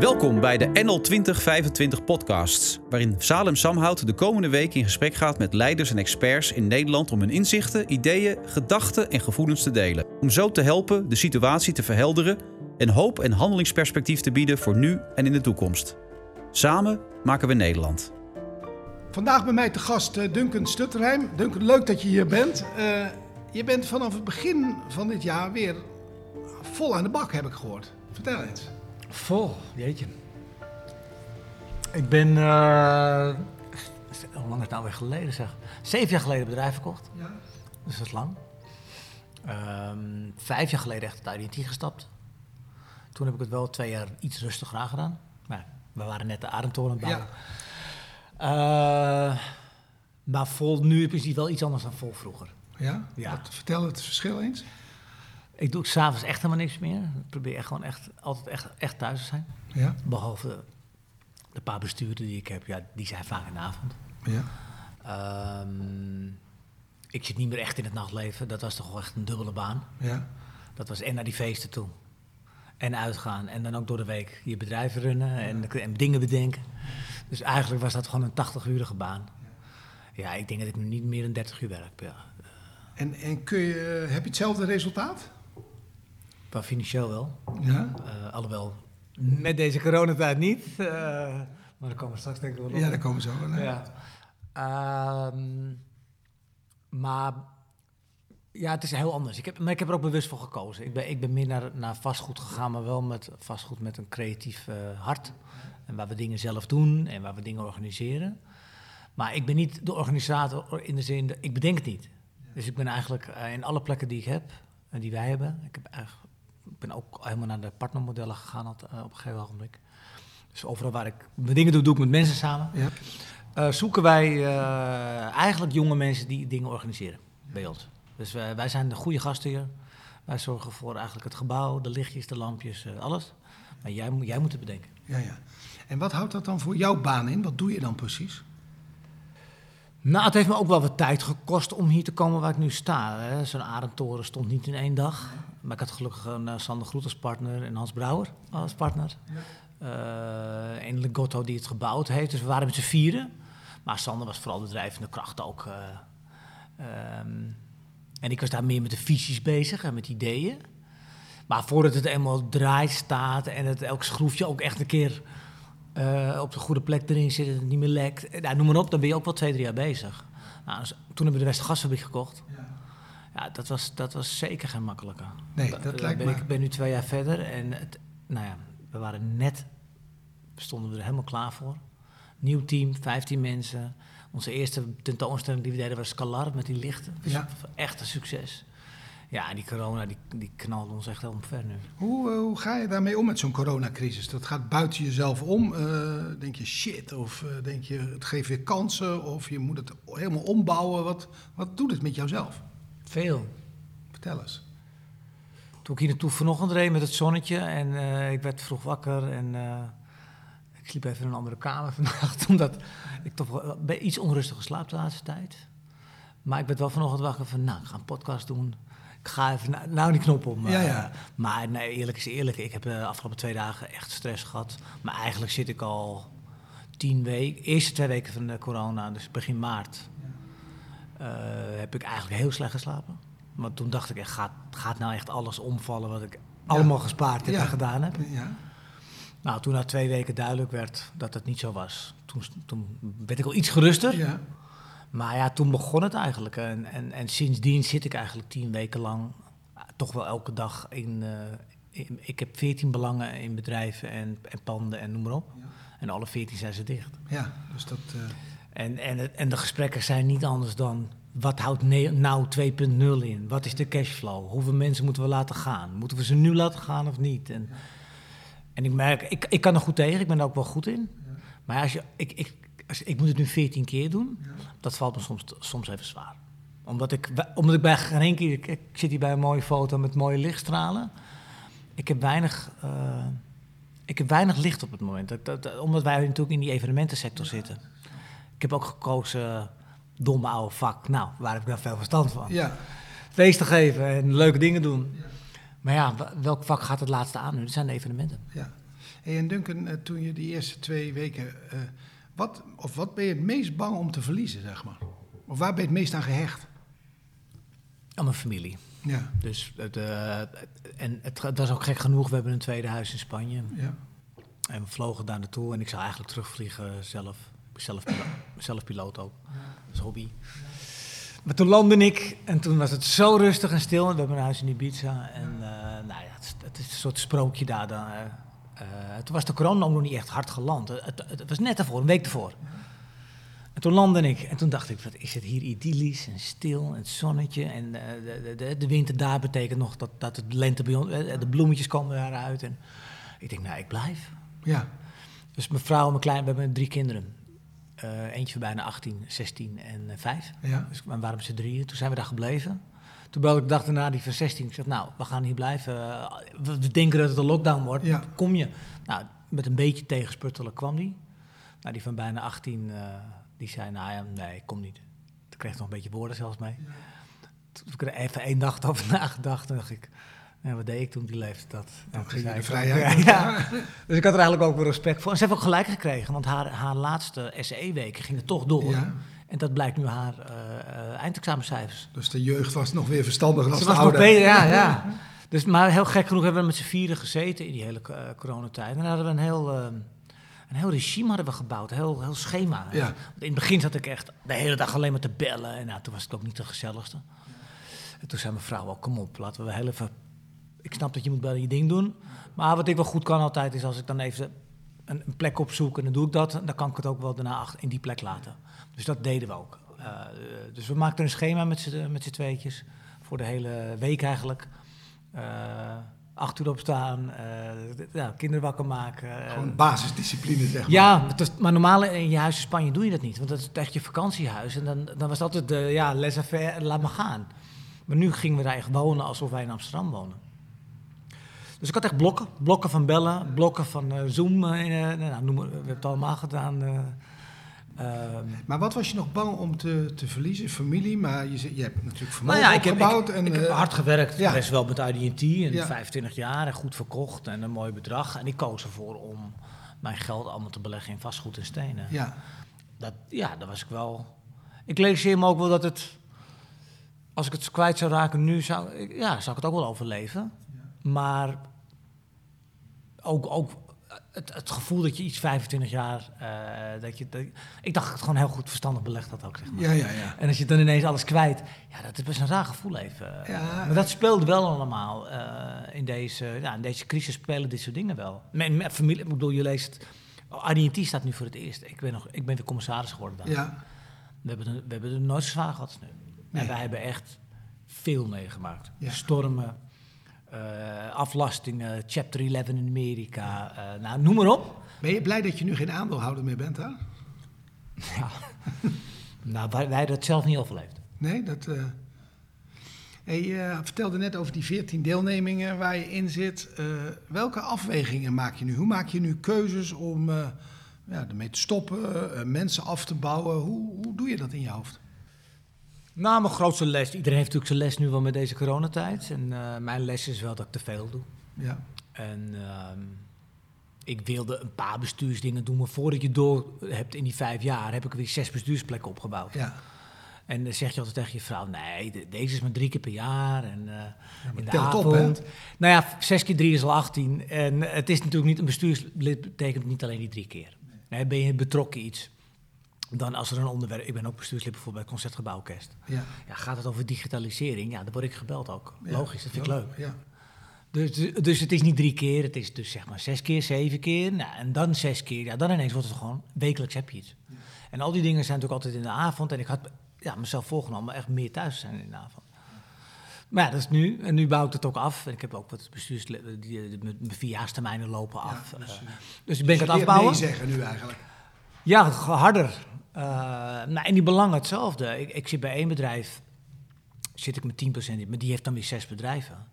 Welkom bij de NL 2025 podcasts, waarin Salem Samhout de komende week in gesprek gaat met leiders en experts in Nederland om hun inzichten, ideeën, gedachten en gevoelens te delen. Om zo te helpen de situatie te verhelderen en hoop en handelingsperspectief te bieden voor nu en in de toekomst. Samen maken we Nederland. Vandaag bij mij te gast uh, Duncan Stutterheim. Duncan, leuk dat je hier bent. Uh, je bent vanaf het begin van dit jaar weer vol aan de bak, heb ik gehoord. Vertel eens. Vol, jeetje. Ik ben, uh, hoe lang is het nou weer geleden zeg? Zeven jaar geleden bedrijf verkocht. Ja. Dus dat is lang. Um, vijf jaar geleden echt uit IT gestapt. Toen heb ik het wel twee jaar iets rustiger aangedaan. Maar we waren net de ademtoren bouwen. Ja. Uh, maar vol nu is het wel iets anders dan vol vroeger. Ja? ja. Wat, vertel het verschil eens. Ik doe s'avonds echt helemaal niks meer. Ik probeer echt gewoon echt, altijd echt, echt thuis te zijn. Ja. Behalve de paar besturen die ik heb, ja, die zijn vaak in de avond. Ja. Um, ik zit niet meer echt in het nachtleven. Dat was toch wel echt een dubbele baan. Ja. Dat was en naar die feesten toe. En uitgaan. En dan ook door de week je bedrijf runnen en, en dingen bedenken. Dus eigenlijk was dat gewoon een 80-urige baan. Ja, ik denk dat ik nu niet meer dan 30 uur werk. Ja. En, en kun je, heb je hetzelfde resultaat? Qua financieel wel. Ja? Uh, alhoewel, met deze coronatijd niet. Uh, maar daar komen we straks denk ik wel op. Ja, daar komen zo wel. Ja. Um, maar ja, het is heel anders. Ik heb, maar ik heb er ook bewust voor gekozen. Ik ben, ik ben meer naar, naar vastgoed gegaan, maar wel met vastgoed met een creatief uh, hart. En waar we dingen zelf doen en waar we dingen organiseren. Maar ik ben niet de organisator in de zin, ik bedenk het niet. Dus ik ben eigenlijk in alle plekken die ik heb en die wij hebben, ik heb eigenlijk ik ben ook helemaal naar de partnermodellen gegaan op, uh, op een gegeven ogenblik. Dus overal waar ik mijn dingen doe, doe ik met mensen samen. Ja. Uh, zoeken wij uh, eigenlijk jonge mensen die dingen organiseren bij ons. Dus wij, wij zijn de goede gasten hier. Wij zorgen voor eigenlijk het gebouw, de lichtjes, de lampjes, alles. Maar jij, jij moet het bedenken. Ja, ja. En wat houdt dat dan voor jouw baan in? Wat doe je dan precies? Nou, het heeft me ook wel wat tijd gekost om hier te komen waar ik nu sta. Zo'n Arendtoren stond niet in één dag. Maar ik had gelukkig een uh, Sander Groet als partner en Hans Brouwer als partner. Ja. Uh, en Legotto die het gebouwd heeft. Dus we waren met z'n vieren. Maar Sander was vooral de drijvende kracht ook. Uh, um, en ik was daar meer met de visies bezig en met ideeën. Maar voordat het eenmaal draait staat en het elk schroefje ook echt een keer uh, op de goede plek erin zit en het niet meer lekt. Nou, noem maar op, dan ben je ook wel twee, drie jaar bezig. Nou, dus toen hebben we de Westergasfabriek gekocht. Ja. Ja, dat, was, dat was zeker geen makkelijke. Nee, dat, dat lijkt ben me... Ik ben nu twee jaar verder en het, nou ja, we waren net, stonden we er helemaal klaar voor. Nieuw team, 15 mensen. Onze eerste tentoonstelling die we deden was Scalar met die lichten. Ja. Echt een succes. Ja, die corona die, die knalde ons echt helemaal ver nu. Hoe, uh, hoe ga je daarmee om met zo'n coronacrisis? Dat gaat buiten jezelf om. Uh, denk je shit of uh, denk je het geeft weer kansen of je moet het helemaal ombouwen? Wat, wat doet het met jouzelf? Veel. Vertel eens. Toen ik hier naartoe vanochtend reed met het zonnetje en ik werd vroeg wakker en ik sliep even in een andere kamer vannacht. Omdat ik toch wel iets onrustig slaap de laatste tijd. Maar ik werd wel vanochtend wakker van, nou, ik ga een podcast doen ik ga even nou die knop om. Ja, ja. maar nee, eerlijk is eerlijk. Ik heb de afgelopen twee dagen echt stress gehad. Maar eigenlijk zit ik al tien weken, eerste twee weken van de corona, dus begin maart, heb ik eigenlijk heel slecht geslapen. Maar toen dacht ik echt, gaat, gaat nou echt alles omvallen wat ik allemaal gespaard heb en gedaan heb? Ja. Nou, toen na twee weken duidelijk werd dat het niet zo was, toen, toen werd ik al iets geruster. Ja. Maar ja, toen begon het eigenlijk. En, en, en sindsdien zit ik eigenlijk tien weken lang eh, toch wel elke dag in, uh, ik heb veertien belangen in bedrijven en, en panden en noem maar op. En alle veertien zijn ze dicht. Ja, dus dat... Uh... En, en, en de gesprekken zijn niet anders dan... Wat houdt nou 2.0 in? Wat is de cashflow? Hoeveel mensen moeten we laten gaan? Moeten we ze nu laten gaan of niet? En, en ik merk, ik, ik kan er goed tegen, ik ben er ook wel goed in. Maar als je, ik, ik, ik moet het nu 14 keer doen. Dat valt me soms, soms even zwaar. Omdat ik, omdat ik bij geen keer... Ik, zit hier bij een mooie foto met mooie lichtstralen. Ik heb weinig... Uh, ik heb weinig licht op het moment. Dat, dat, omdat wij natuurlijk in die evenementensector ja. zitten. Ik heb ook gekozen domme oude vak. Nou, waar heb ik daar veel verstand van? Ja. Feesten geven en leuke dingen doen. Ja. Maar ja, welk vak gaat het laatste aan nu? Dat zijn de evenementen. Ja. Hey, en Duncan, eh, toen je die eerste twee weken... eh, wat, of wat ben je het meest bang om te verliezen, zeg maar? Of waar ben je het meest aan gehecht? Aan mijn familie. Ja, Dus het, eh, en het, het was ook gek genoeg. We hebben een tweede huis in Spanje. ja. En we vlogen daar naartoe. En ik zou eigenlijk terugvliegen zelf. Zelf, pilo- zelf piloot ook. Dat is hobby. Maar toen landde ik. En toen was het zo rustig en stil. We hebben een huis in Ibiza. En eh, nou ja, het is, het is een soort sprookje daar. Dan, eh, toen was de corona ook nog niet echt hard geland. Het, het, het was net ervoor, een week ervoor. En toen landde ik en toen dacht ik, wat is het hier idyllisch en stil en het zonnetje. En eh, de, de, de winter daar betekent nog dat, dat het lente bij ons, de bloemetjes komen daaruit. En ik denk, nou, ik blijf. ja. Dus mijn vrouw en mijn klein, we hebben drie kinderen. Eh, eentje van bijna 18, 16 en eh, 5. ja. Dus we waren met z'n drieën. Toen zijn we daar gebleven. Toen belde ik de dag daarna die van 16. Ik zeg, nou, we gaan hier blijven. Eh, We, denken dat het een lockdown wordt. Ja. Kom je? Nou, met een beetje tegensputtelen kwam die. Nou, die van bijna 18, eh, die zei, nou ja, nee, ik kom niet. Toen kreeg ik nog een beetje woorden zelfs mee. Toen heb ik er even één dag over nagedacht. Toen dacht ik, ja, wat deed ik toen die leeftijd? Dat, Dan ging de vrijheid. Ja, ja. Dus ik had er eigenlijk ook wel respect voor. En ze heeft ook gelijk gekregen, want haar, haar laatste SE-weken gingen toch door. Ja. En dat blijkt nu haar eh, eindexamencijfers. Dus de jeugd was nog weer verstandiger dan de oude. beter, ja, ja. Dus, maar heel gek genoeg hebben we met z'n vieren gezeten in die hele eh, coronatijd. En dan hadden we een heel, eh, een heel regime hadden we gebouwd, een heel, heel schema. Ja. Want In het begin zat ik echt de hele dag alleen maar te bellen. En nou, toen was het ook niet de gezelligste. En toen zei mijn vrouw ook, kom op, laten we heel even... Ik snap dat je moet bellen je ding doen. Maar wat ik wel goed kan altijd, is als ik dan even een, een plek opzoek en dan doe ik dat, dan kan ik het ook wel daarna achter- in die plek laten. Dus dat deden we ook. Eh, dus we maakten een schema met z'n tweetjes, voor de hele week eigenlijk. Eh, acht uur opstaan, eh, ja, kinderen wakker maken. Gewoon basisdiscipline, zeg maar. ja, maar normaal in je huis in Spanje doe je dat niet. Want dat is echt je vakantiehuis. En dan, dan was het altijd de, ja, laissez-faire, laat maar gaan. Maar nu gingen we daar echt wonen alsof wij in Amsterdam wonen. Dus ik had echt blokken. Blokken van bellen, blokken van eh, Zoom. eh, eh, nou, noem maar, we hebben het allemaal gedaan. eh. Ehm, Maar wat was je nog bang om te, te verliezen? Familie, maar je, je hebt natuurlijk nou vermogen ja, ik heb, opgebouwd. ik, en, ik heb hard gewerkt. ja. Best wel met IDT en Ja. 25 jaar en goed verkocht en een mooi bedrag. En ik koos ervoor om mijn geld allemaal te beleggen in vastgoed en stenen. ja. Dat, ja, dat was ik wel. Ik realiseer me ook wel dat het. Als ik het kwijt zou raken nu, zou, ik- ja, zou ik het ook wel overleven. Maar ook, ook het, het gevoel dat je iets 25 jaar. eh, dat je, dat, ik dacht het gewoon heel goed verstandig belegd had ook. Zeg maar. ja, ja, ja. En als je dan ineens alles kwijt. Ja, dat is best een raar gevoel even. Ja. Maar dat speelde wel allemaal. eh, in, deze, ja, in deze crisis spelen dit soort dingen wel. Mijn, mijn familie, ik bedoel, je leest. AD&T staat nu voor het eerst. Ik ben, nog, ik ben weer commissaris geworden daar. ja. We, hebben we hebben het nooit zo zwaar gehad nu. Nee. En wij hebben echt veel meegemaakt. Ja. Stormen, eh, aflastingen, Chapter 11 in Amerika. eh, nou, noem maar op. Ben je blij dat je nu geen aandeelhouder meer bent daar? Ja. nou, wij, wij het zelf niet overleefd. Nee, dat. eh Hey, je vertelde net over die 14 deelnemingen waar je in zit. Welke afwegingen maak je nu? Hoe maak je nu keuzes om ja, ermee te stoppen, mensen af te bouwen? Hoe, hoe doe je dat in je hoofd? Nou, mijn grootste les. Iedereen heeft natuurlijk zijn les nu wel met deze coronatijd. En eh, mijn les is wel dat ik te veel doe. Ja, En ehm, ik wilde een paar bestuursdingen doen. Maar voordat je door hebt in die vijf jaar, heb ik weer zes bestuursplekken opgebouwd. ja. En dan zeg je altijd tegen je vrouw: nee, de- deze is maar drie keer per jaar. En eh, in de op, avond. nou ja, zes keer drie is al 18. En het is natuurlijk niet een bestuurslid, betekent niet alleen die drie keer. Nee, ben je betrokken iets. Dan als er een onderwerp. Ik ben ook bestuurslid bijvoorbeeld bij het Concertgebouworkest. ja. Ja, gaat het over digitalisering? Ja, dan word ik gebeld ook. Ja. Logisch, dat vind ik leuk. Ja. Dus, dus het is niet drie keer, het is dus zeg maar zes keer, zeven keer. Nou, en dan zes keer. Ja, dan ineens wordt het gewoon wekelijks heb je iets. En al die dingen zijn natuurlijk altijd in de avond. En ik had ja, mezelf voorgenomen echt meer thuis te zijn in de avond. Maar ja, dat is nu. En nu bouw ik het ook af. En ik heb ook wat bestuurs... Die, die, mijn mijn vierjaarstermijnen lopen af. dus, Eh, eh, dus ik ben ik Dus aan je het afbouwen. nee zeggen nu eigenlijk. Ja, harder. Eh, nou, en die belangen hetzelfde. Ik, ik zit bij één bedrijf, zit ik met 10% in, maar die heeft dan weer zes bedrijven.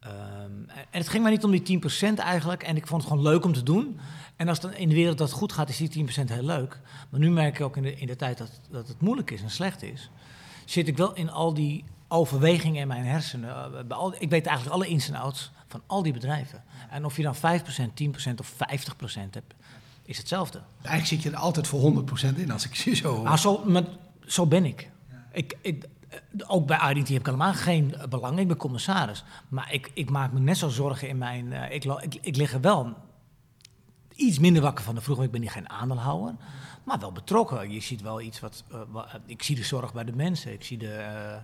Ehm, en het ging mij niet om die 10% eigenlijk. En ik vond het gewoon leuk om te doen. En als dan in de wereld dat goed gaat, is die 10% heel leuk. Maar nu merk ik ook in de, in de tijd dat, dat het moeilijk is en slecht is. Zit ik wel in al die overwegingen in mijn hersenen. eh, ik weet eigenlijk alle ins en outs van al die bedrijven. En of je dan 5%, 10% of 50% hebt, is hetzelfde. Eigenlijk zit je er altijd voor 100% in als ik zie zo. Maar zo, maar zo ben ik. ik, ik eh, ook bij IDT heb ik helemaal geen belang. Ik ben commissaris. Maar ik, ik maak me net zo zorgen in mijn... eh, ik, ik, ik lig er wel iets minder wakker van de vroeger. Ik ben niet geen aandeelhouder. Maar wel betrokken. Je ziet wel iets wat... eh, wa- ik zie de zorg bij de mensen. Ik zie de, eh,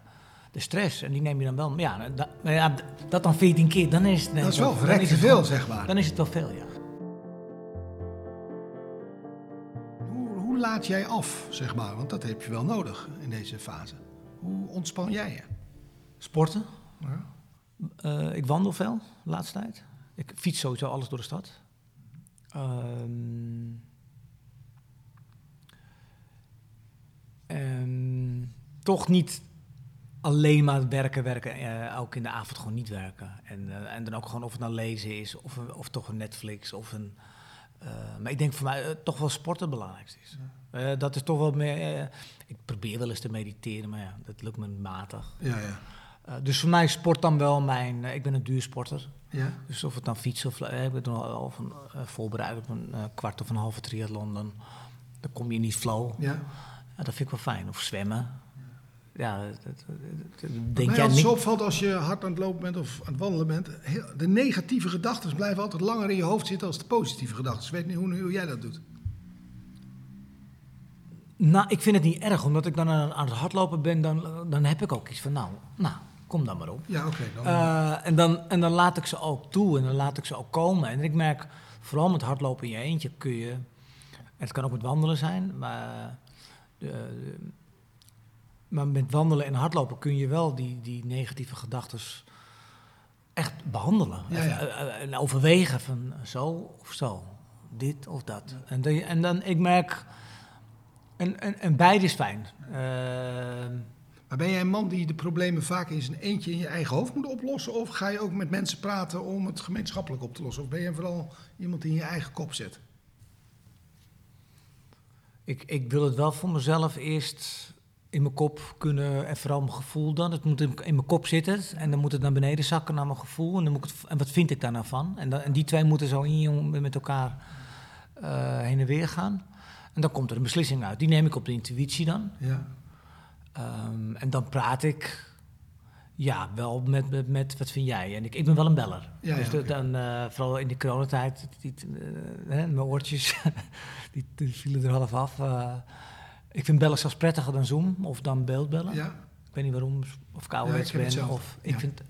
de stress. En die neem je dan wel... Ja, dat, maar ja, dat dan 14 keer, dan is het... dat is wel het veel, gewoon- zeg maar. Dan is het wel veel, ja. Hoe, laat jij af, zeg maar? Want dat heb je wel nodig in deze fase. Hoe ontspan jij je? Sporten. Ja. Eh, ik wandel veel, de laatste tijd. Ik fiets sowieso alles door de stad. Ehm, en toch niet alleen maar werken, werken. eh, ook in de avond gewoon niet werken. En, eh, en dan ook gewoon of het nou lezen is, of, of toch een Netflix. Of een, eh, maar ik denk voor mij eh, toch wel sport het belangrijkste is. Eh, dat is toch wel meer... ik probeer wel eens te mediteren, maar ja, dat lukt me matig. Ja, ja. Dus voor mij is sport dan wel mijn... ik ben een duursporter. ja. Dus of het dan fietsen of... ik ben al, al van, voorbereid op een kwart of een halve triathlon. Dan, dan kom je in die flow. ja. Ja, dat vind ik wel fijn. Of zwemmen. Ja, dat, dat- denk jij niet... opvalt als je hard aan het lopen bent of aan het wandelen bent, heel- de negatieve gedachten blijven altijd langer in je hoofd zitten als de positieve gedachten. Ik weet niet hoe, hoe jij dat doet. Nou, ik vind het niet erg. Omdat ik dan aan, aan het hardlopen ben, dan, dan heb ik ook iets van... Nou, nou kom dan maar op. Ja, oké. Eh, en, dan, en dan laat ik ze ook toe en dan laat ik ze ook komen. En ik merk, vooral met hardlopen in je eentje kun je... Het kan ook met wandelen zijn, maar... de- de- maar met wandelen en hardlopen kun je wel die, die negatieve gedachten echt behandelen. Ja, En- ja. En, en overwegen van zo of zo, dit of dat. En, dan, en dan, ik merk... En, en, en beide is fijn. Ehm, Maar ben jij een man die de problemen vaak in zijn eentje in je eigen hoofd moet oplossen? Of ga je ook met mensen praten om het gemeenschappelijk op te lossen? Of ben je vooral iemand die in je eigen kop zit? Ik, ik wil het wel voor mezelf eerst in mijn kop kunnen en vooral mijn gevoel dan. Het moet in, in mijn kop zitten en dan moet het naar beneden zakken naar mijn gevoel. En, dan moet het, en wat vind ik daar nou van? En, dan, en die twee moeten zo in, met elkaar eh, heen en weer gaan. En dan komt er een beslissing uit. Die neem ik op de intuïtie dan. Ja. Ehm, en dan praat ik, ja, wel met, met, met wat vind jij? En ik, ik ben wel een beller. Ja, dus ja, dan, eh, vooral in de coronatijd, die, eh, hè, mijn oortjes, die, die vielen er half af. Ik vind bellen zelfs prettiger dan Zoom of dan beeldbellen. ja. Ik weet niet waarom, of ouderwets Ja, ben. Of, ik Ja. vind,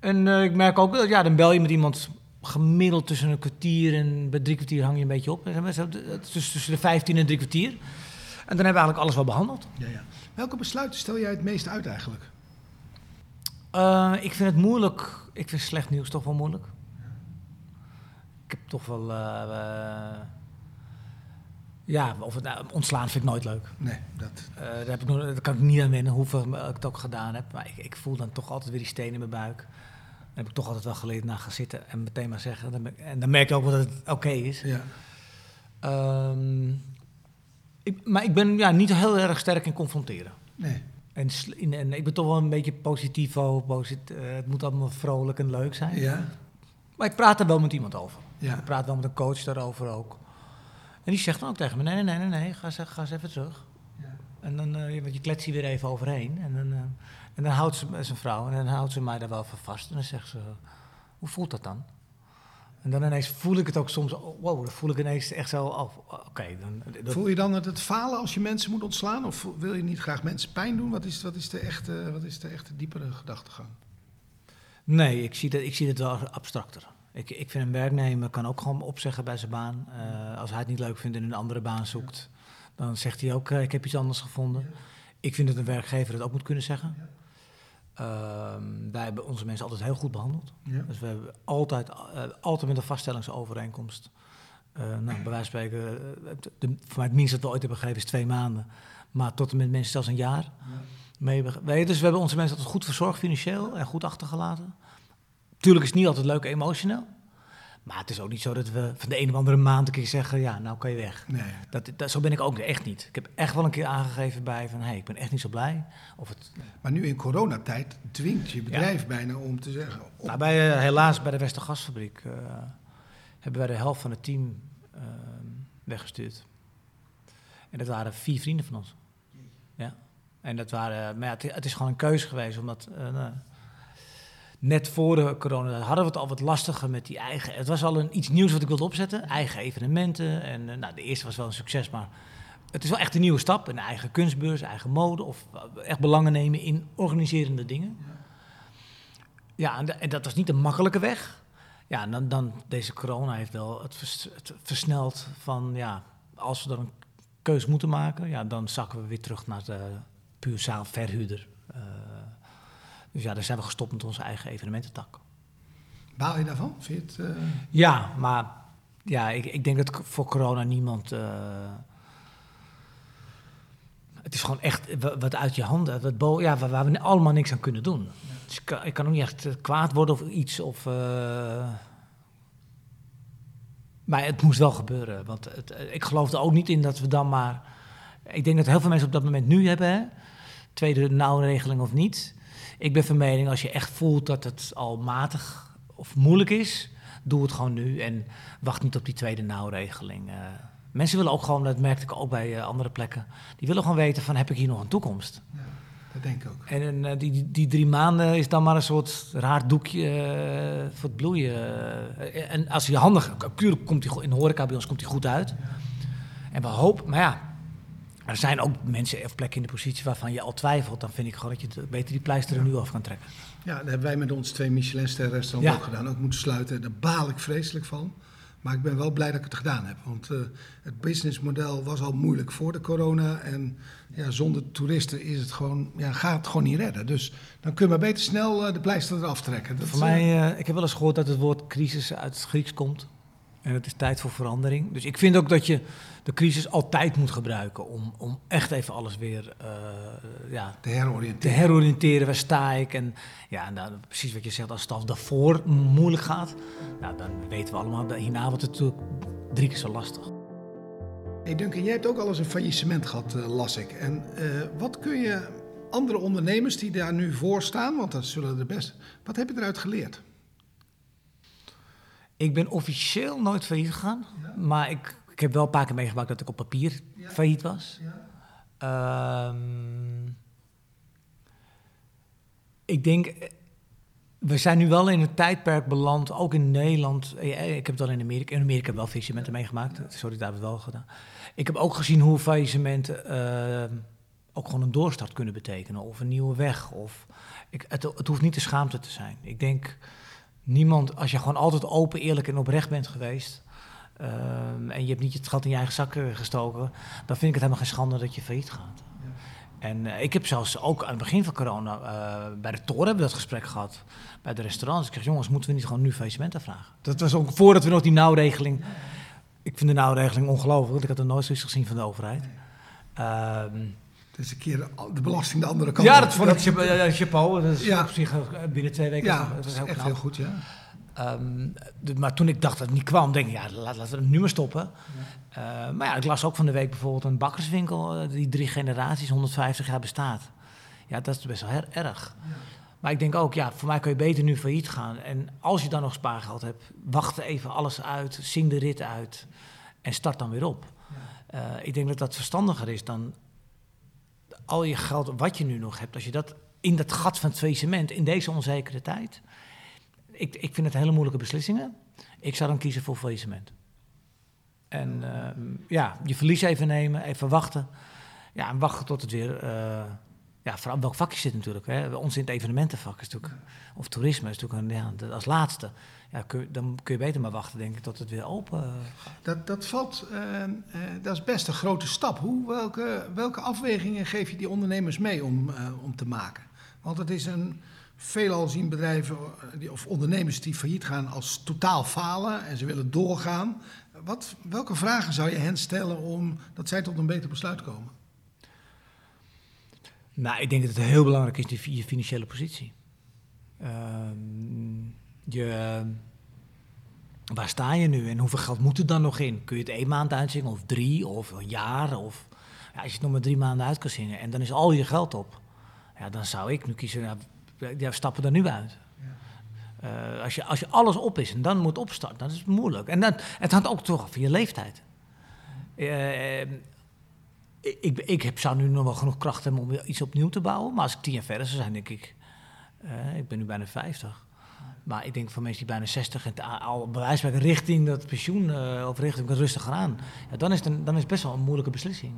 en eh, ik merk ook, dat, ja, dan bel je met iemand gemiddeld tussen een kwartier en bij drie kwartier hang je een beetje op. Het is tussen de vijftien en drie kwartier. En dan hebben we eigenlijk alles wel behandeld. Ja, ja. Welke besluiten stel jij het meest uit eigenlijk? Eh, ik vind het moeilijk. Ik vind slecht nieuws toch wel moeilijk. Ik heb toch wel. eh, eh, ja, of het, nou, ontslaan vind ik nooit leuk. Nee, dat. Eh, daar, heb ik nog, daar kan ik niet aan wennen, hoeveel ik het ook gedaan heb. Maar ik, ik voel dan toch altijd weer die steen in mijn buik. Dan heb ik toch altijd wel geleerd naar gaan zitten en meteen maar zeggen. Dan ben ik- en dan merk je ook wel dat het oké is. Ja. Ehm, ik, maar ik ben ja, niet heel erg sterk in confronteren. Nee. En, in- en ik ben toch wel een beetje positivo. Posit, eh, het moet allemaal vrolijk en leuk zijn. Ja. Maar ik praat er wel met iemand over. Ja. Ik praat wel met een coach daarover ook. En die zegt dan ook tegen me: nee, nee, nee, nee, nee ga, eens- ga eens even terug. Ja. En dan, eh, want je kletst hier weer even overheen. En dan, eh, en dan houdt ze, zijn vrouw, en dan houdt ze mij daar wel voor vast. En dan zegt ze: hoe voelt dat dan? En dan ineens voel ik het ook soms, oh, wow, dan voel ik ineens echt zo, oh, oké. dan, dat- Voel je dan het, het falen als je mensen moet ontslaan? Of wil je niet graag mensen pijn doen? Wat is, wat is, de, echte, wat is de echte diepere gedachtegang? Nee, ik zie, dat, ik zie het wel abstracter. Ik, ik vind een werknemer kan ook gewoon opzeggen bij zijn baan. Eh, als hij het niet leuk vindt en een andere baan zoekt, dan zegt hij ook, eh, ik heb iets anders gevonden. Ik vind dat een werkgever het ook moet kunnen zeggen. Ehm, wij hebben onze mensen altijd heel goed behandeld. Ja. Dus we hebben altijd, eh, altijd met een vaststellingsovereenkomst. Nou, bij wijze van spreken, de, voor mij het minst dat we ooit hebben gegeven is twee maanden. Maar tot en met mensen zelfs een jaar. Mee je, dus we hebben onze mensen altijd goed verzorgd financieel en goed achtergelaten. Tuurlijk is het niet altijd leuk emotioneel. Maar het is ook niet zo dat we van de een of andere maand een keer zeggen, ja, nou kan je weg. Nee. Dat, dat, zo ben ik ook echt niet. Ik heb echt wel een keer aangegeven bij van, hé, hey, ik ben echt niet zo blij. Of het, Maar nu in coronatijd dwingt je bedrijf bijna om te zeggen... op- nou, bij, eh, helaas bij de Westergasfabriek eh, hebben wij de helft van het team eh, weggestuurd. En dat waren vier vrienden van ons. Ja. En dat waren, maar ja, het, het is gewoon een keuze geweest, omdat eh, nou, net voor de corona hadden we het al wat lastiger met die eigen. Het was al een, iets nieuws wat ik wilde opzetten, eigen evenementen. En eh, nou, de eerste was wel een succes, maar het is wel echt een nieuwe stap. Een eigen kunstbeurs, eigen mode of eh, echt belangen nemen in organiserende dingen. Ja, en, en dat was niet een makkelijke weg. Ja, dan, dan deze corona heeft wel het versneld van ja, als we dan een keus moeten maken, ja, dan zakken we weer terug naar de puur zaal verhuurder. Eh, dus ja, daar zijn we gestopt met onze eigen evenemententak. Baal je daarvan? Vind je het, eh, Ja, maar ja, ik, ik denk dat voor corona niemand. eh, het is gewoon echt wa- wat uit je handen, wat bo ja, waar, waar we allemaal niks aan kunnen doen. Dus ik, kan, ik kan ook niet echt eh, kwaad worden of iets. Of, maar het moest wel gebeuren. Want het, ik geloof er ook niet in dat we dan maar. Ik denk dat heel veel mensen op dat moment nu hebben. Hè? Tweede nauwregeling of niet. Ik ben van mening, als je echt voelt dat het al matig of moeilijk is, doe het gewoon nu en wacht niet op die tweede nauwregeling. Eh, mensen willen ook gewoon, dat merkte ik ook bij eh, andere plekken, die willen gewoon weten van heb ik hier nog een toekomst? dat denk ik ook. En eh, die, die, die drie maanden is dan maar een soort raar doekje voor het bloeien. En als je handig, natuurlijk komt hij in de horeca bij ons komt hij goed uit. En we hopen, maar ja, er zijn ook mensen of plekken in de positie waarvan je al twijfelt. Dan vind ik gewoon dat je het- beter die pleister er nu af kan trekken. Ja, dat hebben wij met ons twee Michelinster restaurants Ja. ook gedaan. Ook moeten sluiten. Daar baal ik vreselijk van. Maar ik ben wel blij dat ik het gedaan heb. Want eh, het businessmodel was al moeilijk voor de corona. En ja, zonder toeristen is het gewoon, ja, gaat het gewoon niet redden. Dus dan kun je maar beter snel eh, de pleister eraf trekken. Dat, Voor mij, eh, ik heb wel eens gehoord dat het woord crisis uit het Grieks komt. En het is tijd voor verandering. Dus ik vind ook dat je de crisis altijd moet gebruiken om, om echt even alles weer eh, ja, te te heroriënteren. heroriënteren. Waar sta ik? En ja, en dan, precies wat je zegt, als het al daarvoor moeilijk gaat, nou, dan weten we allemaal, dat hierna wordt het natuurlijk drie keer zo lastig. Hey Duncan, jij hebt ook al eens een faillissement gehad, eh, las ik. En eh, wat kun je andere ondernemers die daar nu voor staan, want dat zullen er best... Wat heb je eruit geleerd? Ik ben officieel nooit failliet gegaan, maar ik, ik heb wel een paar keer meegemaakt dat ik op papier failliet was. Ehm, ik denk, we zijn nu wel in een tijdperk beland, ook in Nederland. Ik heb het wel in Amerika. In Amerika heb wel faillissementen meegemaakt. Sorry, daar hebben we wel gedaan. Ik heb ook gezien hoe faillissementen ehm, ook gewoon een doorstart kunnen betekenen. Of een nieuwe weg. Of, ik, het, het hoeft niet de schaamte te zijn. Ik denk, niemand, als je gewoon altijd open, eerlijk en oprecht bent geweest. Ehm, en je hebt niet het gat in je eigen zak gestoken. dan vind ik het helemaal geen schande dat je failliet gaat. En eh, ik heb zelfs ook aan het begin van corona, eh, bij de toren hebben we dat gesprek gehad. Bij de restaurants. Ik zeg, jongens, moeten we niet gewoon nu faillissementen vragen? Dat was ook voordat we nog die nauwregeling... Ik vind de nauwregeling ongelooflijk, want ik had er nooit zoiets gezien van de overheid. Het is een keer de, belasting de andere kant ja, dat vond ik chap- chapeau. Dat is Ja. op zich eh, binnen twee weken. Ja, dat dat was is heel echt knap. heel goed, ja. Ehm, de- maar toen ik dacht dat het niet kwam, denk ik, ja, laat, laten we het nu maar stoppen. Eh, maar ja, ik las ook van de week bijvoorbeeld een bakkerswinkel eh, die drie generaties, 150 jaar bestaat. Ja, dat is best wel erg. Maar ik denk ook, ja, voor mij kun je beter nu failliet gaan. En als je dan nog spaargeld hebt, wacht even alles uit, zing de rit uit en start dan weer op. Eh, ik denk dat dat verstandiger is dan al je geld wat je nu nog hebt, als je dat in dat gat van het faillissement, in deze onzekere tijd. Ik, ik vind het hele moeilijke beslissingen. Ik zou dan kiezen voor faillissement. En ehm, ja, je verlies even nemen, even wachten. Ja, en wachten tot het weer... eh, ja, vooral welk vak je zit natuurlijk. Hè. Ons in het evenementenvak is natuurlijk... Of toerisme is natuurlijk ja, als laatste. Ja, dan kun je beter maar wachten, denk ik, tot het weer open gaat. Dat, dat valt, eh, eh, dat is best een grote stap. Hoe, welke, welke afwegingen geef je die ondernemers mee om, eh, om te maken? Want het is een veelal zien bedrijven eh, of ondernemers die failliet gaan als totaal falen en ze willen doorgaan. Wat, welke vragen zou je hen stellen om dat zij tot een beter besluit komen? Nou, ik denk dat het heel belangrijk is, die, je financiële positie. Ehm, je, waar sta je nu en hoeveel geld moet er dan nog in? Kun je het één maand uitzingen of drie of een jaar? Of, ja, als je het nog maar drie maanden uit kan zingen en dan is al je geld op. Ja, dan zou ik nu kiezen, ja, ja, stappen er nu uit. Uh, als, je, als je alles op is en dan moet opstarten, dan is het moeilijk. En dan, het hangt ook toch af van je leeftijd. Uh, ik, ik heb, zou nu nog wel genoeg kracht hebben om iets opnieuw te bouwen. Maar als ik tien jaar verder zou zijn, denk ik... Uh, ik ben nu bijna 50. Maar ik denk van mensen die bijna 60 en al bewijs richting dat pensioen of richting het rustiger aan. Ja, dan, is het een, dan is het best wel een moeilijke beslissing.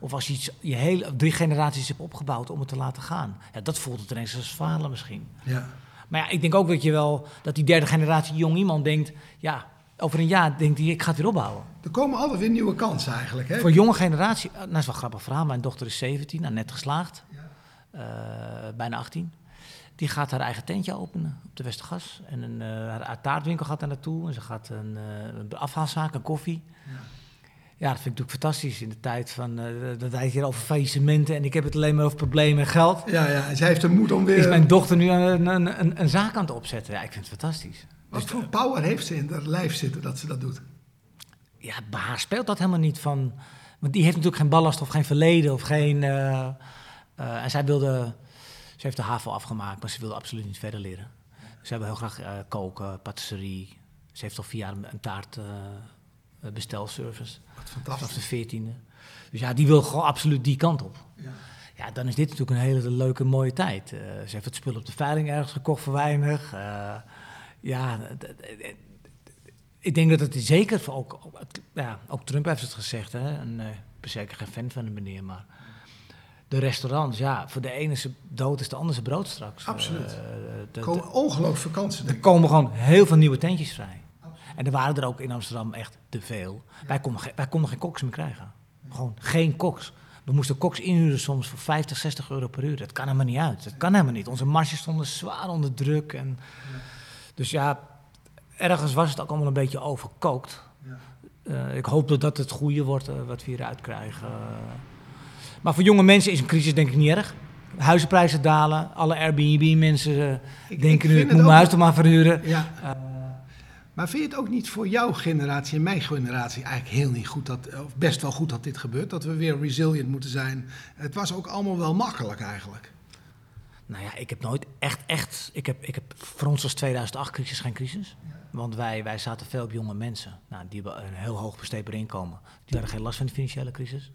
Of als je iets, je hele drie generaties hebt opgebouwd om het te laten gaan. Ja, dat voelt het ineens als falen misschien. Ja. Maar ja, ik denk ook dat je wel dat die derde generatie jong iemand denkt, ja, over een jaar denkt hij, ik ga het weer opbouwen. Er komen altijd weer nieuwe kansen eigenlijk. Hè? Voor jonge generatie, nou, dat is wel grappig verhaal. Mijn dochter is 17, nou, net geslaagd, ja. uh, bijna 18. Die gaat haar eigen tentje openen op de Westergas. En een, uh, haar, taartwinkel gaat daar naartoe. En ze gaat een, uh, een afhaalzaak, een koffie. Ja. Ja. dat vind ik natuurlijk fantastisch in de tijd van... Uh, dat wij hier over faillissementen en ik heb het alleen maar over problemen en geld. Ja, ja. En zij heeft de moed om weer... Is mijn dochter nu een, een, een, een zaak aan het opzetten. Ja, ik vind het fantastisch. Wat dus voor power heeft ze in haar lijf zitten dat ze dat doet? Ja, bij haar speelt dat helemaal niet van... Want die heeft natuurlijk geen ballast of geen verleden of geen... en zij wilde ze heeft de HAVO afgemaakt, maar ze wilde absoluut niet verder leren. Ze hebben heel graag koken, patisserie. Ze heeft al vier jaar een taart bestelservice. Wat fantastisch. Vanaf de veertiende. Dus ja, die wil gewoon absoluut die kant op. Ja. ja, dan is dit natuurlijk een hele leuke, mooie tijd. Uh, ze heeft het spul op de veiling ergens gekocht voor weinig. ja, ik denk dat het zeker, ook, ja, ook Trump heeft het gezegd, hè. En, ik ben zeker geen fan van de meneer, maar de restaurants, ja, voor de ene dood is de andere brood straks. Absoluut. Uh, er komen ongelooflijk vakantie. Er komen gewoon heel veel nieuwe tentjes vrij. En er waren er ook in Amsterdam echt te veel. Wij, konden, wij konden geen koks meer krijgen. Gewoon geen koks. We moesten koks inhuren soms voor 50, 60 euro per uur. Dat kan helemaal niet uit. Dat kan helemaal niet. Onze marges stonden zwaar onder druk. En, Dus ja, ergens was het ook allemaal een beetje overkookt. Ja. Uh, ik hoop dat dat het goede wordt uh, wat we hieruit krijgen. Maar voor jonge mensen is een crisis denk ik niet erg. Huizenprijzen dalen, alle Airbnb-mensen uh, denken nu, ik moet mijn huis toch maar verhuren. Ja. Maar vind je het ook niet voor jouw generatie en mijn generatie eigenlijk heel niet goed, dat, of best wel goed dat dit gebeurt? Dat we weer resilient moeten zijn. Het was ook allemaal wel makkelijk eigenlijk. Nou ja, ik heb nooit echt, echt, ik heb, ik heb voor ons als 2008 crisis geen crisis. Want wij, wij zaten veel op jonge mensen. Nou, die hebben een heel hoog besteedbaar inkomen. Die hadden geen last van de financiële crisis.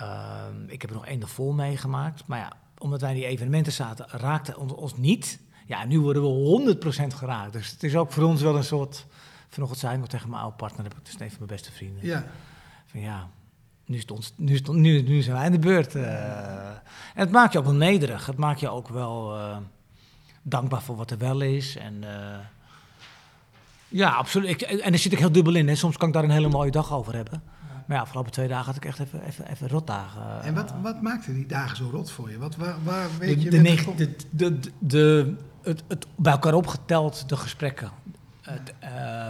Uh, ik heb er nog één vol meegemaakt. Maar ja, omdat wij in die evenementen zaten, raakte ons, ons niet. Ja, nu worden we 100% geraakt. Dus het is ook voor ons wel een soort... Vanochtend zei ik nog tegen mijn oude partner, heb ik dus een van mijn beste vrienden. Ja. Van ja, nu, stond, nu, stond, nu, nu zijn wij in de beurt. Uh, en het maakt je ook wel nederig. Het maakt je ook wel uh, dankbaar voor wat er wel is. En uh, ja, absoluut. Ik, en daar zit ik heel dubbel in. Hè. Soms kan ik daar een hele mooie dag over hebben. Maar ja, afgelopen twee dagen had ik echt even, even, even rotdagen. En wat, wat maakte die dagen zo rot voor je? Wat, waar, waar weet de, je... De, de, de, de, het, het bij elkaar opgeteld, de gesprekken. Het,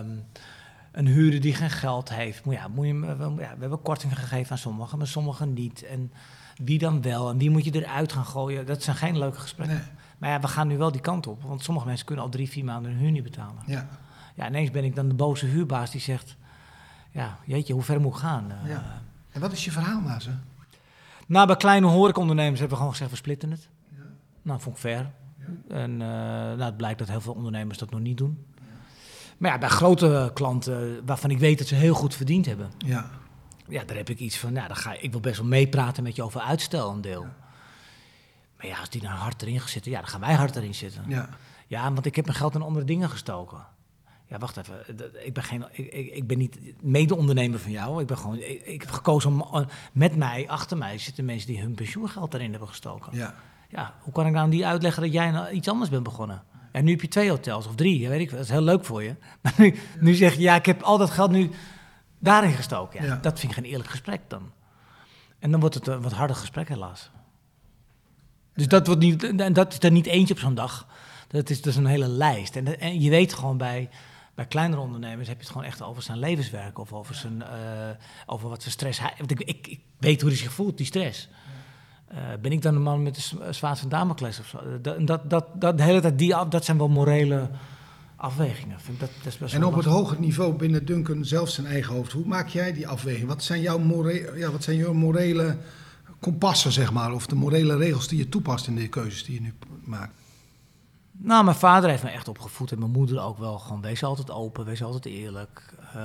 um, een huurder die geen geld heeft. Ja, moet je, we, ja, we hebben kortingen gegeven aan sommigen, maar sommigen niet. En wie dan wel? En wie moet je eruit gaan gooien? Dat zijn geen leuke gesprekken. Nee. Maar ja, we gaan nu wel die kant op. Want sommige mensen kunnen al drie, vier maanden hun huur niet betalen. Ja. Ja, ineens ben ik dan de boze huurbaas die zegt ja, jeetje, hoe ver moet ik gaan? Ja. Eh, en wat is je verhaal ze? Nou, bij kleine horecaondernemers hebben we gewoon gezegd, we splitten het. Ja. Nou, vond ik fair. En uh, nou, het blijkt dat heel veel ondernemers dat nog niet doen. Maar ja, bij grote klanten, waarvan ik weet dat ze heel goed verdiend hebben. Ja. Ja, daar heb ik iets van, nou, dan ga ik, ik wil best wel meepraten met je over uitstel een deel. Maar ja, als die nou hard erin gaan zitten, ja, dan gaan wij hard erin zitten. Ja. Ja, want ik heb mijn geld in andere dingen gestoken. Ja, wacht even. Ik ben, geen, ik, ik ben niet mede-ondernemer van jou. Ik, ben gewoon, ik, ik, heb gekozen om eh, met mij, achter mij, zitten mensen die hun pensioengeld erin hebben gestoken. Ja. Ja, hoe kan ik nou die uitleggen dat jij nou iets anders bent begonnen? En nu heb je twee hotels of drie, weet ik Dat is heel leuk voor je. Maar nu, nu zeg je, ja, ik heb al dat geld nu daarin gestoken. Ja, Dat vind ik geen eerlijk gesprek dan. En dan wordt het een wat harder gesprek helaas. Dus dat, wordt niet, en dat is er niet eentje op zo'n dag. Dat is dus een hele lijst. En, en je weet gewoon bij bij kleinere ondernemers heb je het gewoon echt over zijn levenswerk of over, zijn, uh, over wat zijn stress hij. Ik, ik, ik, weet hoe hij zich voelt, die stress. Uh, ben ik dan een man met de zwaard van Damocles of zo? Dat, dat, dat, dat, de hele tijd die, dat zijn wel morele afwegingen. Vind dat, dat is best En op het hoger niveau binnen Duncan zelf zijn eigen hoofd, hoe maak jij die afweging? Wat zijn jouw, more ja, wat zijn jouw morele kompassen, zeg maar, of de morele regels die je toepast in de keuzes die je nu maakt? Nou, mijn vader heeft me echt opgevoed en mijn moeder ook wel. Gewoon, wees altijd open, wees altijd eerlijk. Eh,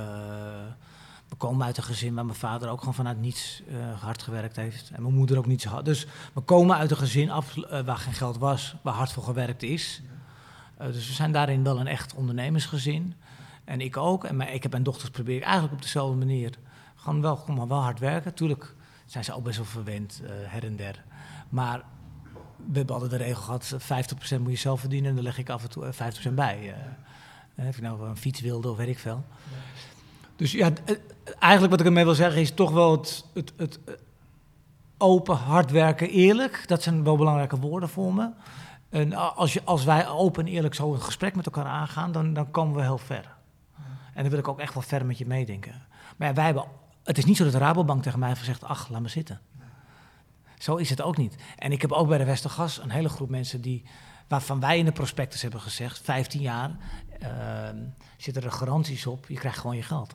we komen uit een gezin waar mijn vader ook gewoon vanuit niets eh, hard gewerkt heeft. En mijn moeder ook niet zo hard. Dus we komen uit een gezin af eh, waar geen geld was, waar hard voor gewerkt is. Eh, dus we zijn daarin wel een echt ondernemersgezin. En ik ook. En mijn, ik heb mijn dochters probeer ik eigenlijk op dezelfde manier. Gewoon wel, maar wel hard werken. Tuurlijk zijn ze ook best wel verwend, her en der. Maar we hebben altijd de regel gehad, 50% moet je zelf verdienen en dan leg ik af en toe eh, 50% bij. of je nou een fiets wilde of weet ik veel. Dus ja, eh, eigenlijk wat ik ermee wil zeggen is toch wel het, het, het eh, open, hard werken, eerlijk. Dat zijn wel belangrijke woorden voor me. En als, je, als wij open en eerlijk zo een gesprek met elkaar aangaan, dan, dan komen we heel ver. En dan wil ik ook echt wel ver met je meedenken. Maar wij hebben, het is niet zo dat de Rabobank tegen mij heeft gezegd, ach, laat me zitten. Zo is het ook niet. En ik heb ook bij de Westergas een hele groep mensen die, waarvan wij in de prospectus hebben gezegd, 15 jaar ehm, zitten er garanties op, je krijgt gewoon je geld.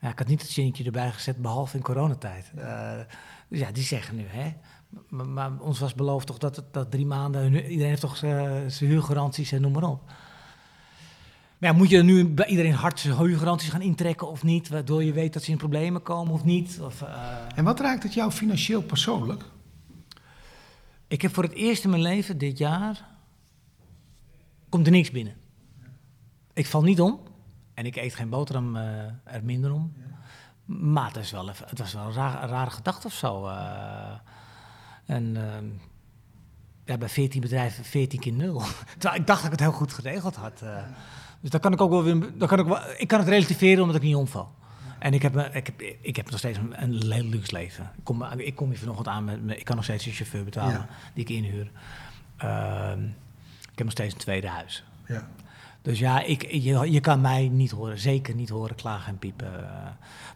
Ja, ik had niet het zinnetje erbij gezet, behalve in coronatijd. Eh, dus ja, die zeggen nu, hè. Maar, maar ons was beloofd toch dat, dat drie maanden, iedereen heeft toch zijn zijn huurgaranties en noem maar op. Maar ja, moet je nu bij iedereen hard zijn huurgaranties gaan intrekken of niet? Waardoor je weet dat ze in problemen komen of niet? Of, eh, En wat raakt het jou financieel persoonlijk? Ik heb voor het eerst in mijn leven dit jaar. komt er niks binnen. Ik val niet om en ik eet geen boterham eh, er minder om. Maar het, is wel even, het was wel een, raar- een rare gedachte of zo. eh. en ehm, ja, bij 14 bedrijven 14 keer nul. Terwijl ik dacht dat ik het heel goed geregeld had. eh. dus daar kan ik ook wel weer. daar kan ik, wel, ik kan het relativeren omdat ik niet omval. En ik heb, ik heb, ik heb nog steeds een, een heel luxe leven. Ik kom, ik kom hier vanochtend aan met, ik kan nog steeds een chauffeur betalen Ja. die ik inhuur. Ehm, ik heb nog steeds een tweede huis. Ja. Dus ja, ik, je, je kan mij niet horen, zeker niet horen klagen en piepen. eh.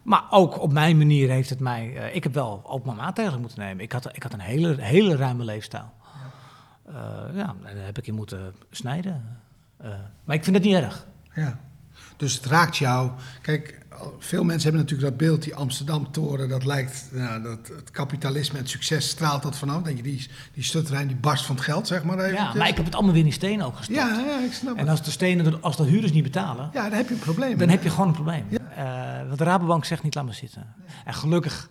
Maar ook op mijn manier heeft het mij... eh, ik heb wel ook mijn maatregelen moeten nemen. Ik had, ik had een hele, hele ruime leefstijl. Eh, ja, en daar heb ik in moeten snijden. Eh, maar ik vind het niet erg. Ja. Dus het raakt jou. Kijk, veel mensen hebben natuurlijk dat beeld, die Amsterdam-toren, dat lijkt, nou, dat, het kapitalisme en het succes straalt dat vanaf. Denk je, die, die stutterijn die barst van het geld, zeg maar. Ja, eventjes. maar ik heb het allemaal weer in steen ook gestopt. ja, ja, ik snap En als de stenen, als de huurders niet betalen, Ja, dan heb je een probleem. dan heb je gewoon een probleem. Eh, want de Rabobank zegt niet, laat maar zitten. En gelukkig,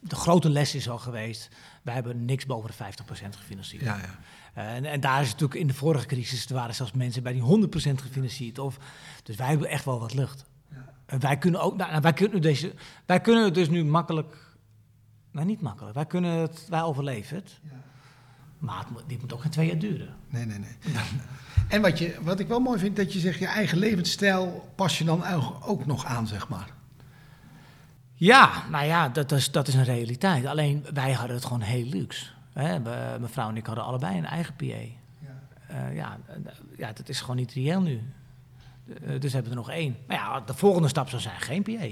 de grote les is al geweest, wij hebben niks boven de 50% gefinancierd. Ja, ja. Eh, en, en daar is natuurlijk in de vorige crisis, er waren zelfs mensen bij die 100% gefinancierd. Of, dus wij hebben echt wel wat lucht. En wij kunnen ook, nou, wij kunnen deze, wij kunnen het dus nu makkelijk, nou niet makkelijk, wij kunnen het, wij overleven het. Maar het moet, dit moet ook geen twee jaar duren. Nee, nee, nee. En wat, je, wat ik wel mooi vind, dat je zegt, je eigen levensstijl pas je dan ook nog aan, zeg maar. Ja, nou ja, dat is, dat is een realiteit. Alleen wij hadden het gewoon heel luxe. Hè? We- Mijn vrouw en ik hadden allebei een eigen PA. Eh, ja, eh, ja, dat is gewoon niet reëel nu. Eh, dus hebben we er nog één. Maar ja, de volgende stap zou zijn geen PA.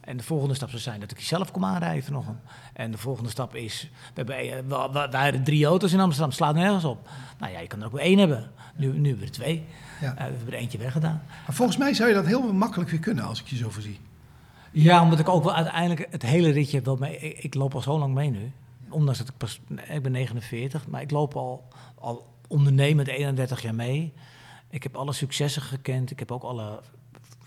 En de volgende stap zou zijn dat ik zelf kom aanrijden vanochtend. En de volgende stap is... We hebben, eh, wij hadden drie auto's in Amsterdam, slaat nergens op. Nou ja, je kan er ook maar één hebben. Nu, nu hebben we er twee. Ja. Eh, we hebben er eentje weggedaan. Maar volgens mij zou je dat heel makkelijk weer kunnen, als ik je zo voorzie. Ja, omdat ik ook wel uiteindelijk het hele ritje wel mee. Ik, ik loop al zo lang mee nu. Ondanks dat ik pas. Ik ben 49, maar ik loop al, al ondernemend 31 jaar mee. Ik heb alle successen gekend. Ik heb ook alle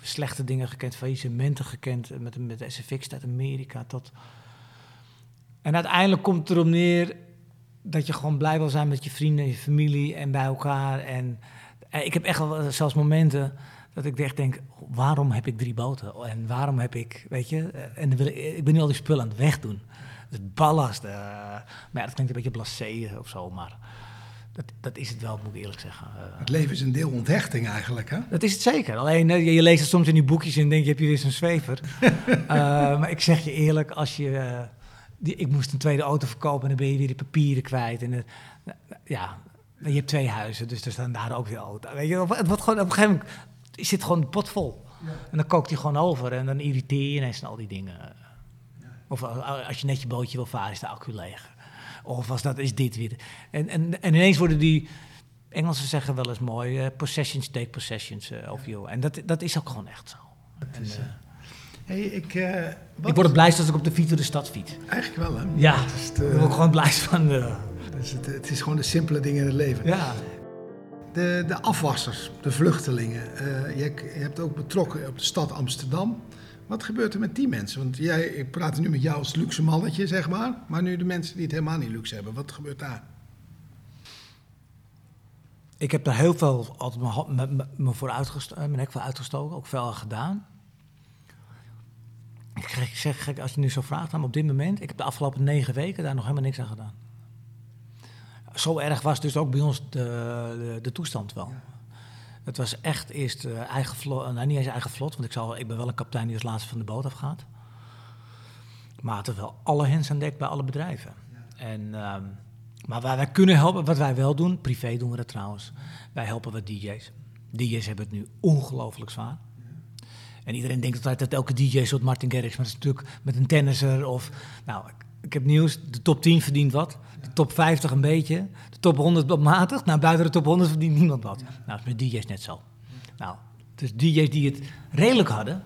slechte dingen gekend, faillissementen gekend. Met, met de SFX uit Amerika tot. En uiteindelijk komt het erop neer dat je gewoon blij wil zijn met je vrienden, je familie en bij elkaar. En, en ik heb echt wel zelfs momenten dat ik echt denk, waarom heb ik drie boten? En waarom heb ik, weet je, eh, en wil ik, ik ben nu al die spullen aan het wegdoen. Het ballast. eh, maar ja, dat klinkt een beetje blasé of zo, maar dat, dat is het wel, moet ik eerlijk zeggen. Eh, Het leven is een deel onthechting eigenlijk, hè? dat is het zeker. Alleen eh, je, je leest het soms in die boekjes en denk je, heb je weer zo'n zwever. Eh, maar ik zeg je eerlijk, als je... die, ik moest een tweede auto verkopen en dan ben je weer de papieren kwijt. En, ja, je hebt twee huizen, dus er staan daar ook weer auto's. Weet je, het wordt gewoon, op een gegeven moment zit gewoon een pot vol. En dan kookt hij gewoon over en dan irriteer je ineens en al die dingen. Of als je net je bootje wil varen, is de accu leeg. Of als dat is dit weer. En, en, en ineens worden die, Engelsen zeggen wel eens mooi, eh, possessions take possessions uh, of you. En dat, dat is ook gewoon echt zo. En, is, hey, ik, ik word het blijst als ik op de fiets door de stad fiets. Eigenlijk wel, hè? Ja, daar word ik gewoon blij van. Dus het, het, is gewoon de simpele dingen in het leven. Ja. De, de afwassers, de vluchtelingen. je, je hebt ook betrokken op de stad Amsterdam. Wat gebeurt er met die mensen? Want jij, ik praat nu met jou als luxe mannetje, zeg maar. Maar nu de mensen die het helemaal niet luxe hebben, wat gebeurt daar? Ik heb daar heel veel altijd me, me voor uitgestoken, mijn nek voor uitgestoken, ook veel gedaan. Ik zeg gek, als je nu zo vraagt, maar op dit moment, ik heb de afgelopen negen weken daar nog helemaal niks aan gedaan. Zo erg was dus ook bij ons de, de, de toestand wel. Het was echt eerst uh, eigen vlot, nou niet eens eigen vlot, want ik, zal, ik ben wel een kapitein die als laatste van de boot afgaat. Maar het is wel alle hens aan dek bij alle bedrijven. En, um, maar waar wij kunnen helpen, wat wij wel doen, privé doen we dat trouwens, wij helpen wat DJ's. DJ's hebben het nu ongelooflijk zwaar. En iedereen denkt altijd dat elke DJ soort Martin Garrix, maar dat is natuurlijk met een tennisser of... Nou, ik heb nieuws, de top 10 verdient wat, de top 50 een beetje, de top 100 op matig. Nou, buiten de top 100 verdient niemand wat. Nou, dat is met DJ's net zo. Nou, dus DJ's die het redelijk hadden,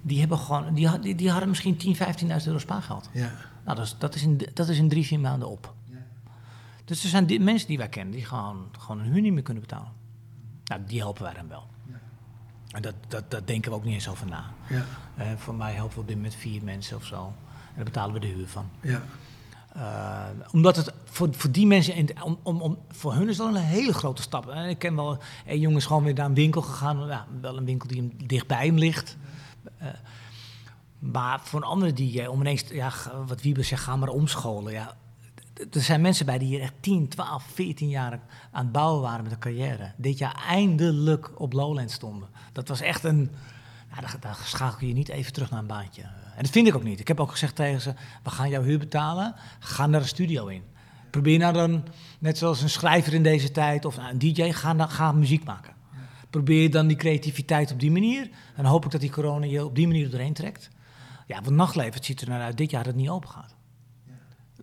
die, hebben gewoon, die, die, die hadden misschien 10, 15.000 euro spaargeld. Ja. Nou, dat is, dat, is in, dat is in drie, vier maanden op. Ja. Dus er zijn die, mensen die wij kennen die gewoon, gewoon hun huur niet meer kunnen betalen. Nou, die helpen wij dan wel. Ja. En dat, dat, dat denken we ook niet eens over na. Ja. Uh, voor mij helpen we op dit moment vier mensen of zo. Daar betalen we de huur van. Ja. Uh, omdat het voor, voor die mensen, om, om, om, voor hun is dat een hele grote stap. En ik ken wel hey, jongens gewoon weer naar een winkel gegaan. Ja, wel een winkel die hem, dichtbij hem ligt. Uh, maar voor een andere die, om ineens, ja, wat Wiebe zegt, ga maar omscholen. Ja, er zijn mensen bij die hier echt 10, 12, 14 jaar aan het bouwen waren met een carrière. Dit jaar eindelijk op Lowland stonden. Dat was echt een. Nou, daar, daar schakel je niet even terug naar een baantje. En dat vind ik ook niet. Ik heb ook gezegd tegen ze: we gaan jouw huur betalen, ga naar de studio in. Probeer nou dan, net zoals een schrijver in deze tijd of nou, een DJ, ga, ga muziek maken. Probeer dan die creativiteit op die manier. En hoop ik dat die corona je op die manier doorheen trekt. Ja, want nachtleven, het ziet er naar uit dit jaar dat het niet open gaat.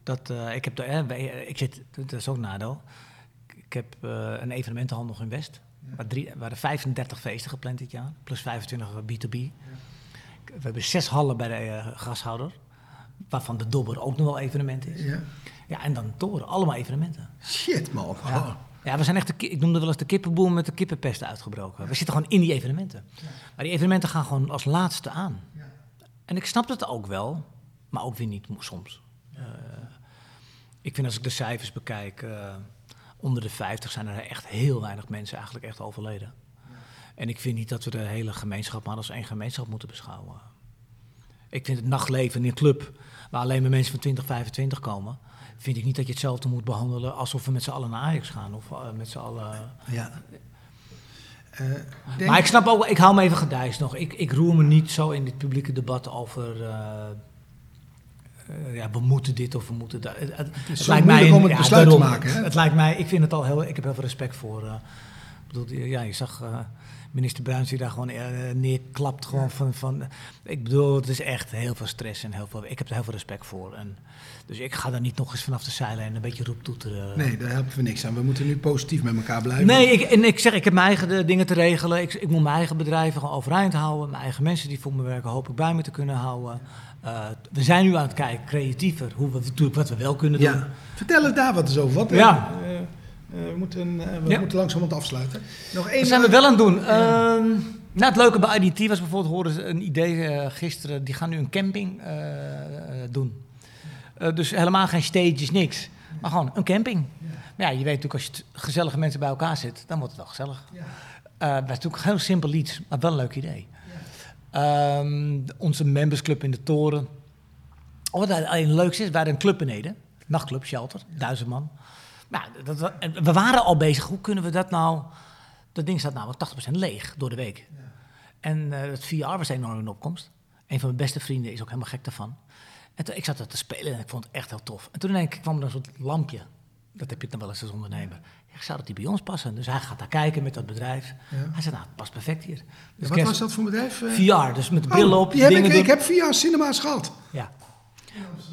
Dat, uh, ik, heb de, uh, ik zit, dat is ook nadeel. Ik heb uh, een evenementenhandel in West. Waar, er 35 feesten gepland dit jaar, plus 25 B2B. Ja. We hebben zes hallen bij de gashouder, waarvan de Dobber ook nog wel evenement is. Ja, ja en dan toren, allemaal evenementen. Shit man. Ja. ja, we zijn echt, de, ik noemde wel eens de kippenboel met de kippenpest uitgebroken. We zitten gewoon in die evenementen. Maar die evenementen gaan gewoon als laatste aan. En ik snap het ook wel, maar ook weer niet soms. Uh, ik vind als ik de cijfers bekijk, uh, onder de 50 zijn er echt heel weinig mensen eigenlijk echt overleden. En ik vind niet dat we de hele gemeenschap maar als één gemeenschap moeten beschouwen. Ik vind het nachtleven in een club waar alleen maar mensen van 20, 25 komen, vind ik niet dat je hetzelfde moet behandelen alsof we met z'n allen naar Ajax gaan of uh, met z'n allen. Ja. Uh, denk... Maar ik snap ook, ik hou me even gedijst nog. Ik, ik roer me niet zo in dit publieke debat over. Uh, uh, ja, we moeten dit of we moeten dat. Het, het, lijkt mij om het ja, besluit daarom, te maken. Hè? Het lijkt mij, ik vind het al heel, ik heb heel veel respect voor. Uh, bedoel, ja, je zag minister Bruins die daar gewoon neerklapt. Gewoon van, van, ik bedoel, het is echt heel veel stress en heel veel. Ik heb er heel veel respect voor. En, dus ik ga daar niet nog eens vanaf de zeilen en een beetje roeptoeteren. Nee, daar helpen we niks aan. We moeten nu positief met elkaar blijven. Nee, ik, en ik zeg, ik heb mijn eigen dingen te regelen. Ik, ik moet mijn eigen bedrijven gewoon overeind houden. Mijn eigen mensen die voor me werken hoop ik bij me te kunnen houden. Uh, we zijn nu aan het kijken, creatiever, hoe we, wat we wel kunnen doen. Ja. Vertel eens daar wat eens over. Wat, ja. Uh, we moeten, we ja. moeten langzaam het afsluiten. Nog één dat zijn we wel aan het doen. Ja. Ehm, nou, het leuke bij IDT was bijvoorbeeld, hoorden een idee gisteren, die gaan nu een camping doen. dus helemaal geen stages, niks. Maar gewoon een camping. Ja. Maar ja, je weet natuurlijk, als je gezellige mensen bij elkaar zit, dan wordt het wel gezellig. Ja. dat is natuurlijk heel simpel iets, maar wel een leuk idee. Um, onze membersclub in de toren. Oh, wat alleen leuk is, we hadden een club beneden. Nachtclub, shelter, duizend man. Nou, dat, we waren al bezig, hoe kunnen we dat nou... Dat ding staat namelijk 80% leeg door de week. Ja. En uh, het VR was enorm in opkomst. Een van mijn beste vrienden is ook helemaal gek daarvan. En toen, ik zat er te spelen en ik vond het echt heel tof. En toen denk ik, kwam er een soort lampje. Dat heb je dan wel eens als ondernemer. Ik zou dat die bij ons passen? Dus hij gaat daar kijken met dat bedrijf. Ja. Hij zei, nou, het past perfect hier. Dus wat was dat voor bedrijf? VR, dus met de bril oh, op. Die heb ik, ik heb VR cinema's gehad. Ja.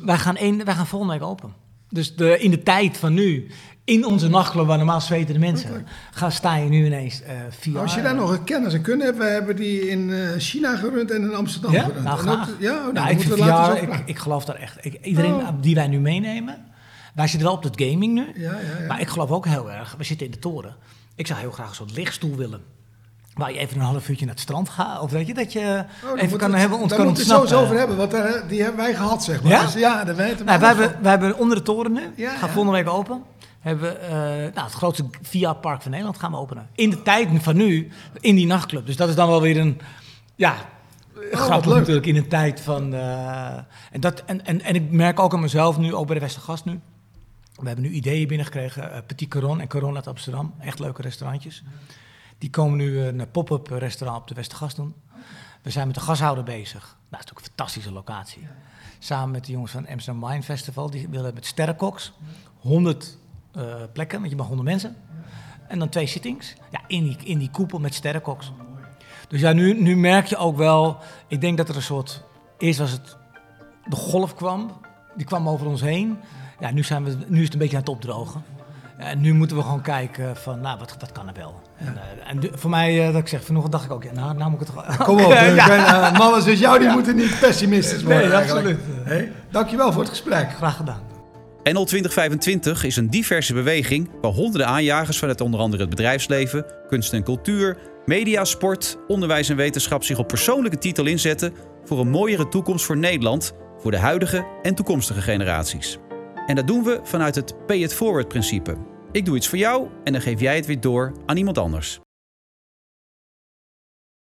Wij gaan, één, wij gaan volgende week open. Dus de, in de tijd van nu, in onze nachtclub waar normaal zweten de mensen, gaan, sta je nu ineens uh, via... Als je daar nog een kennis en kunnen hebt, we hebben die in uh, China gerund en in Amsterdam ja? gerund. Nou, dat- ja, nou, Nou, dan ik, VR, ik, geloof daar echt. Ik, iedereen Oh. die wij nu meenemen, wij zitten wel op dat gaming nu. Ja, ja, ja. Maar ik geloof ook heel erg, we zitten in de toren. Ik zou heel graag een soort lichtstoel willen. Waar je even een half uurtje naar het strand gaat. Of weet je, dat je Oh, even kan we- hebben, ons daar kan moeten we het zo over hebben, want daar, die hebben wij gehad, zeg maar. Ja? Dus ja, daar weten we Nou, wij, hebben, wij hebben onder de toren nu, Ja, gaat volgende week open. Hebben we, eh, nou, het grootste VR-park van Nederland gaan we openen. In de tijd van nu, in die nachtclub. Dus dat is dan wel weer een, ja, grappig leuk. natuurlijk in een tijd van... eh, en, dat, en, en, en ik merk ook aan mezelf nu, ook bij de Westergast nu. We hebben nu ideeën binnengekregen. eh, Petit Coron en Coron uit Amsterdam. Echt leuke restaurantjes. Die komen nu een pop-up restaurant op de Westergast doen. We zijn met de gashouder bezig. Nou, dat is natuurlijk een fantastische locatie. Samen met de jongens van Amsterdam Wine Festival. Die willen met sterrenkoks 100 eh, plekken, want je mag 100 mensen. En dan twee sittings. Ja, in die, in die koepel met sterrenkoks. Dus ja, nu, nu merk je ook wel... Ik denk dat er een soort... Eerst was het... De golf kwam. Die kwam over ons heen. Ja, nu, zijn we, nu is het een beetje aan het opdrogen. En nu moeten we gewoon kijken van, nou, wat, wat kan er wel? En, eh, en voor mij, eh, dat ik zeg, vanochtend dacht ik ook, ja, nou, nou moet ik het toch... Kom op, ben, eh, mannen zoals jou, die moeten niet pessimistisch worden. Nee, absoluut. Hé, dankjewel voor het gesprek. Graag gedaan. NL 2025 is een diverse beweging waar honderden aanjagers vanuit onder andere het bedrijfsleven, kunst en cultuur, media, sport, onderwijs en wetenschap zich op persoonlijke titel inzetten voor een mooiere toekomst voor Nederland, voor de huidige en toekomstige generaties. En dat doen we vanuit het pay it forward principe. Ik doe iets voor jou en dan geef jij het weer door aan iemand anders.